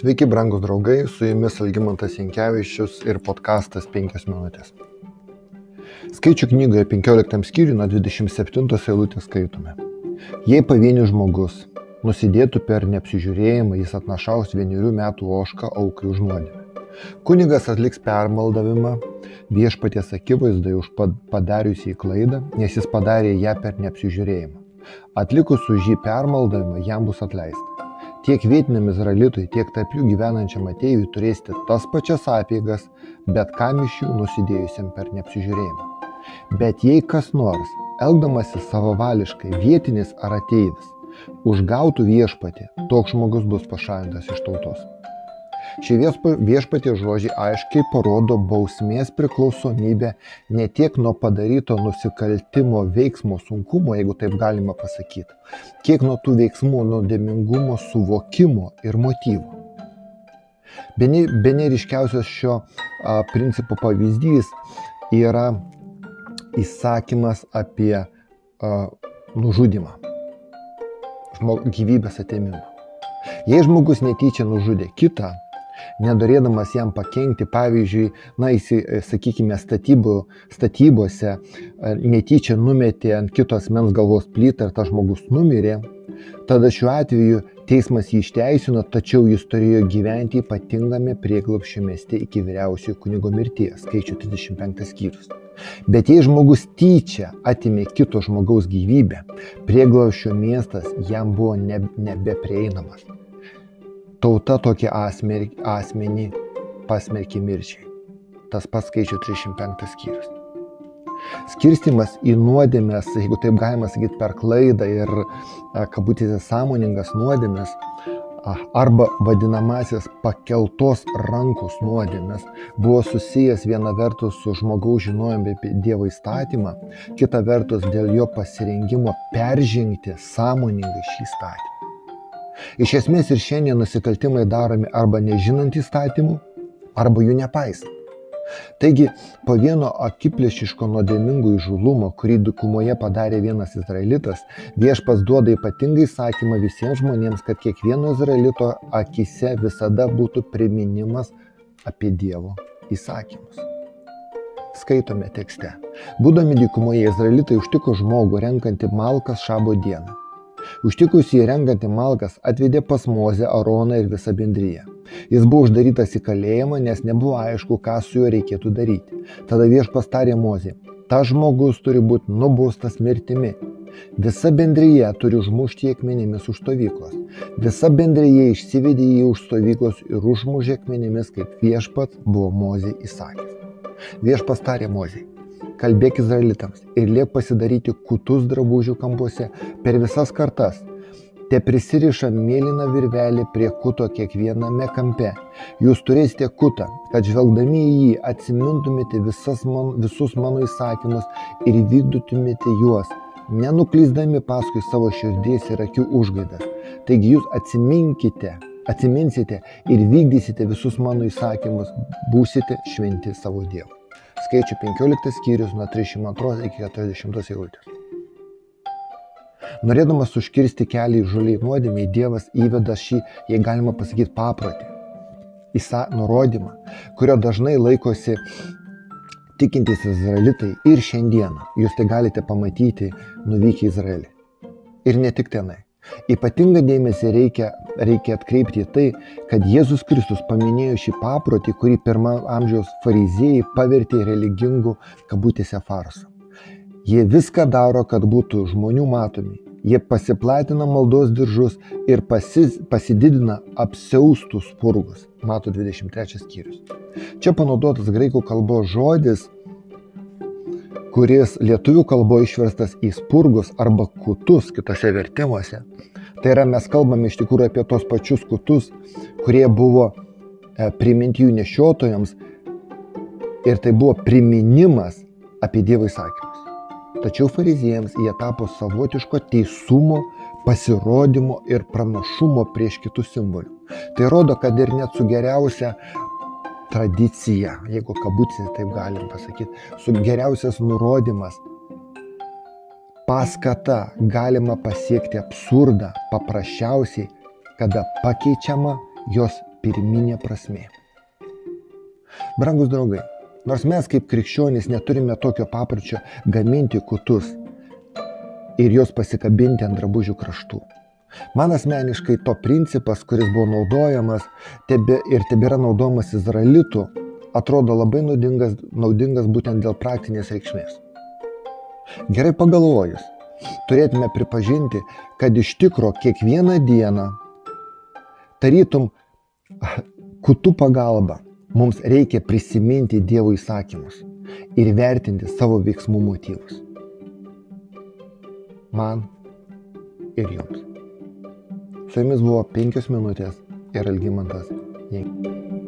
Sveiki, brangūs draugai, su jumis Algymantas Jankievičius ir podkastas 5 minutės. Skaičių knygoje 15 skyriui nuo 27 eilutės skaitome. Jei pavienius žmogus nusidėtų per neapsižiūrėjimą, jis atnašaus vienerių metų ošką aukai už nuodėmę. Kunigas atliks permaldavimą viešpaties akivaizdai už padariusį klaidą, nes jis padarė ją per neapsižiūrėjimą. Atlikus už jį permaldavimą jam bus atleista. Tiek vietiniam izraelitui, tiek tarp jų gyvenančiam ateiviui turėsite tas pačias apėgas, bet kam iš jų nusidėjusiam per neapsižiūrėjimą. Bet jei kas nors, elgdamasi savavališkai vietinis ar ateivis, užgautų viešpatį, toks žmogus bus pašalintas iš tautos. Šie viešpatie žodžiai aiškiai parodo bausmės priklausomybę ne tiek nuo padaryto nusikaltimo veiksmo sunkumo, jeigu taip galima pasakyti, kiek nuo tų veiksmų nuodėmingumo suvokimo ir motyvų. Bene, bene ryškiausias šio a, principo pavyzdys yra įsakymas apie a, nužudimą, gyvybės atėmimą. Jei žmogus netyčia nužudė kitą, nedorėdamas jam pakengti, pavyzdžiui, na, jis, e, sakykime, statybų, statybose netyčia numetė ant kitos mens galvos plytą ir tas žmogus numirė, tada šiuo atveju teismas jį išteisino, tačiau jis turėjo gyventi ypatingame prieglopščio mieste iki vyriausiojo kunigo mirties, skaičių 35 skyrius. Bet jei žmogus tyčia atimė kito žmogaus gyvybę, prieglopščio miestas jam buvo nebeprieinamas tauta tokį asmenį pasmerkė mirčiai. Tas pats skaičių 305 skyrius. Skirstimas į nuodėmės, jeigu taip galima sakyti, per klaidą ir kabutėse sąmoningas nuodėmės arba vadinamasis pakeltos rankos nuodėmės buvo susijęs viena vertus su žmogaus žinojimu apie Dievo įstatymą, kita vertus dėl jo pasirengimo peržengti sąmoningai šį įstatymą. Iš esmės ir šiandien nusikaltimai daromi arba nežinant įstatymų, arba jų nepaisant. Taigi, po vieno akiplėšiško nuodėmingo įžulumo, kurį dukumoje padarė vienas izraelitas, viešpas duoda ypatingą įsakymą visiems žmonėms, kad kiekvieno izraelito akise visada būtų priminimas apie Dievo įsakymus. Skaitome tekste. Būdami dykumoje, izraelitai užtiko žmogų renkantį malkas šabo dieną. Užtikus jį rengantį malkas atvedė pas Mozę, Aroną ir visą bendryją. Jis buvo uždarytas į kalėjimą, nes nebuvo aišku, ką su juo reikėtų daryti. Tada viešpas tarė Mozė, ta žmogus turi būti nubaustas mirtimi. Visa bendryje turi užmušti akmenimis už stovyklos. Visa bendryje išsivedė jį už stovyklos ir užmužė akmenimis, kaip viešpats buvo Mozė įsakęs. Viešpas tarė Mozė, kalbėk izraelitams ir liek pasidaryti kutus drabužių kampuose per visas kartas. Te prisiriša mėlyną virvelį prie kuto kiekviename kampe. Jūs turėsite kutą, kad žvelgdami į jį atsimintumėte man, visus mano įsakymus ir vykdytumėte juos, nenuklyzdami paskui savo širdies ir akių užgaidas. Taigi jūs atsiminkite, atsiminsite ir vykdysite visus mano įsakymus, būsite šventi savo Dievui skaičių 15 skyrius nuo 32 iki 40 eilutės. Norėdamas užkirsti kelią į žuliai nuodėmiai, Dievas įveda šį, jei galima pasakyti, paprotį, įsa nurodymą, kurio dažnai laikosi tikintys izraelitai ir šiandieną. Jūs tai galite pamatyti nuvykę į Izraelį. Ir ne tik tenai. Ypatingą dėmesį reikia, reikia atkreipti į tai, kad Jėzus Kristus paminėjo šį paprotį, kurį pirmą amžiaus fariziejai pavertė religingų kabutėse farsu. Jie viską daro, kad būtų žmonių matomi. Jie pasiplatina maldos diržus ir pasis, pasididina apsiaustus spurgus. Mato 23 skyrius. Čia panaudotas graikų kalbos žodis kuris lietuvių kalboje išverstas į spurgus arba kutus kitose vertimuose. Tai yra mes kalbame iš tikrųjų apie tos pačius kutus, kurie buvo e, priminti jų nešiotojams ir tai buvo priminimas apie Dievo įsakymus. Tačiau fariziejams jie tapo savotiško teisumo, pasirodymo ir pranašumo prieš kitus simbolių. Tai rodo, kad ir net su geriausia tradicija, jeigu kabutėse taip galim pasakyti, su geriausias nurodymas, paskata galima pasiekti absurdą paprasčiausiai, kada pakeičiama jos pirminė prasme. Brangus draugai, nors mes kaip krikščionys neturime tokio papročio gaminti kutus ir juos pasikabinti ant drabužių kraštų. Man asmeniškai to principas, kuris buvo naudojamas tebe, ir tebėra naudojamas izraelitų, atrodo labai naudingas, naudingas būtent dėl praktinės reikšmės. Gerai pagalvojus, turėtume pripažinti, kad iš tikro kiekvieną dieną, tarytum, kutų pagalba, mums reikia prisiminti Dievo įsakymus ir vertinti savo veiksmų motyvus. Man ir jums. Su jumis buvo penkios minutės ir Algymantas Jėginas.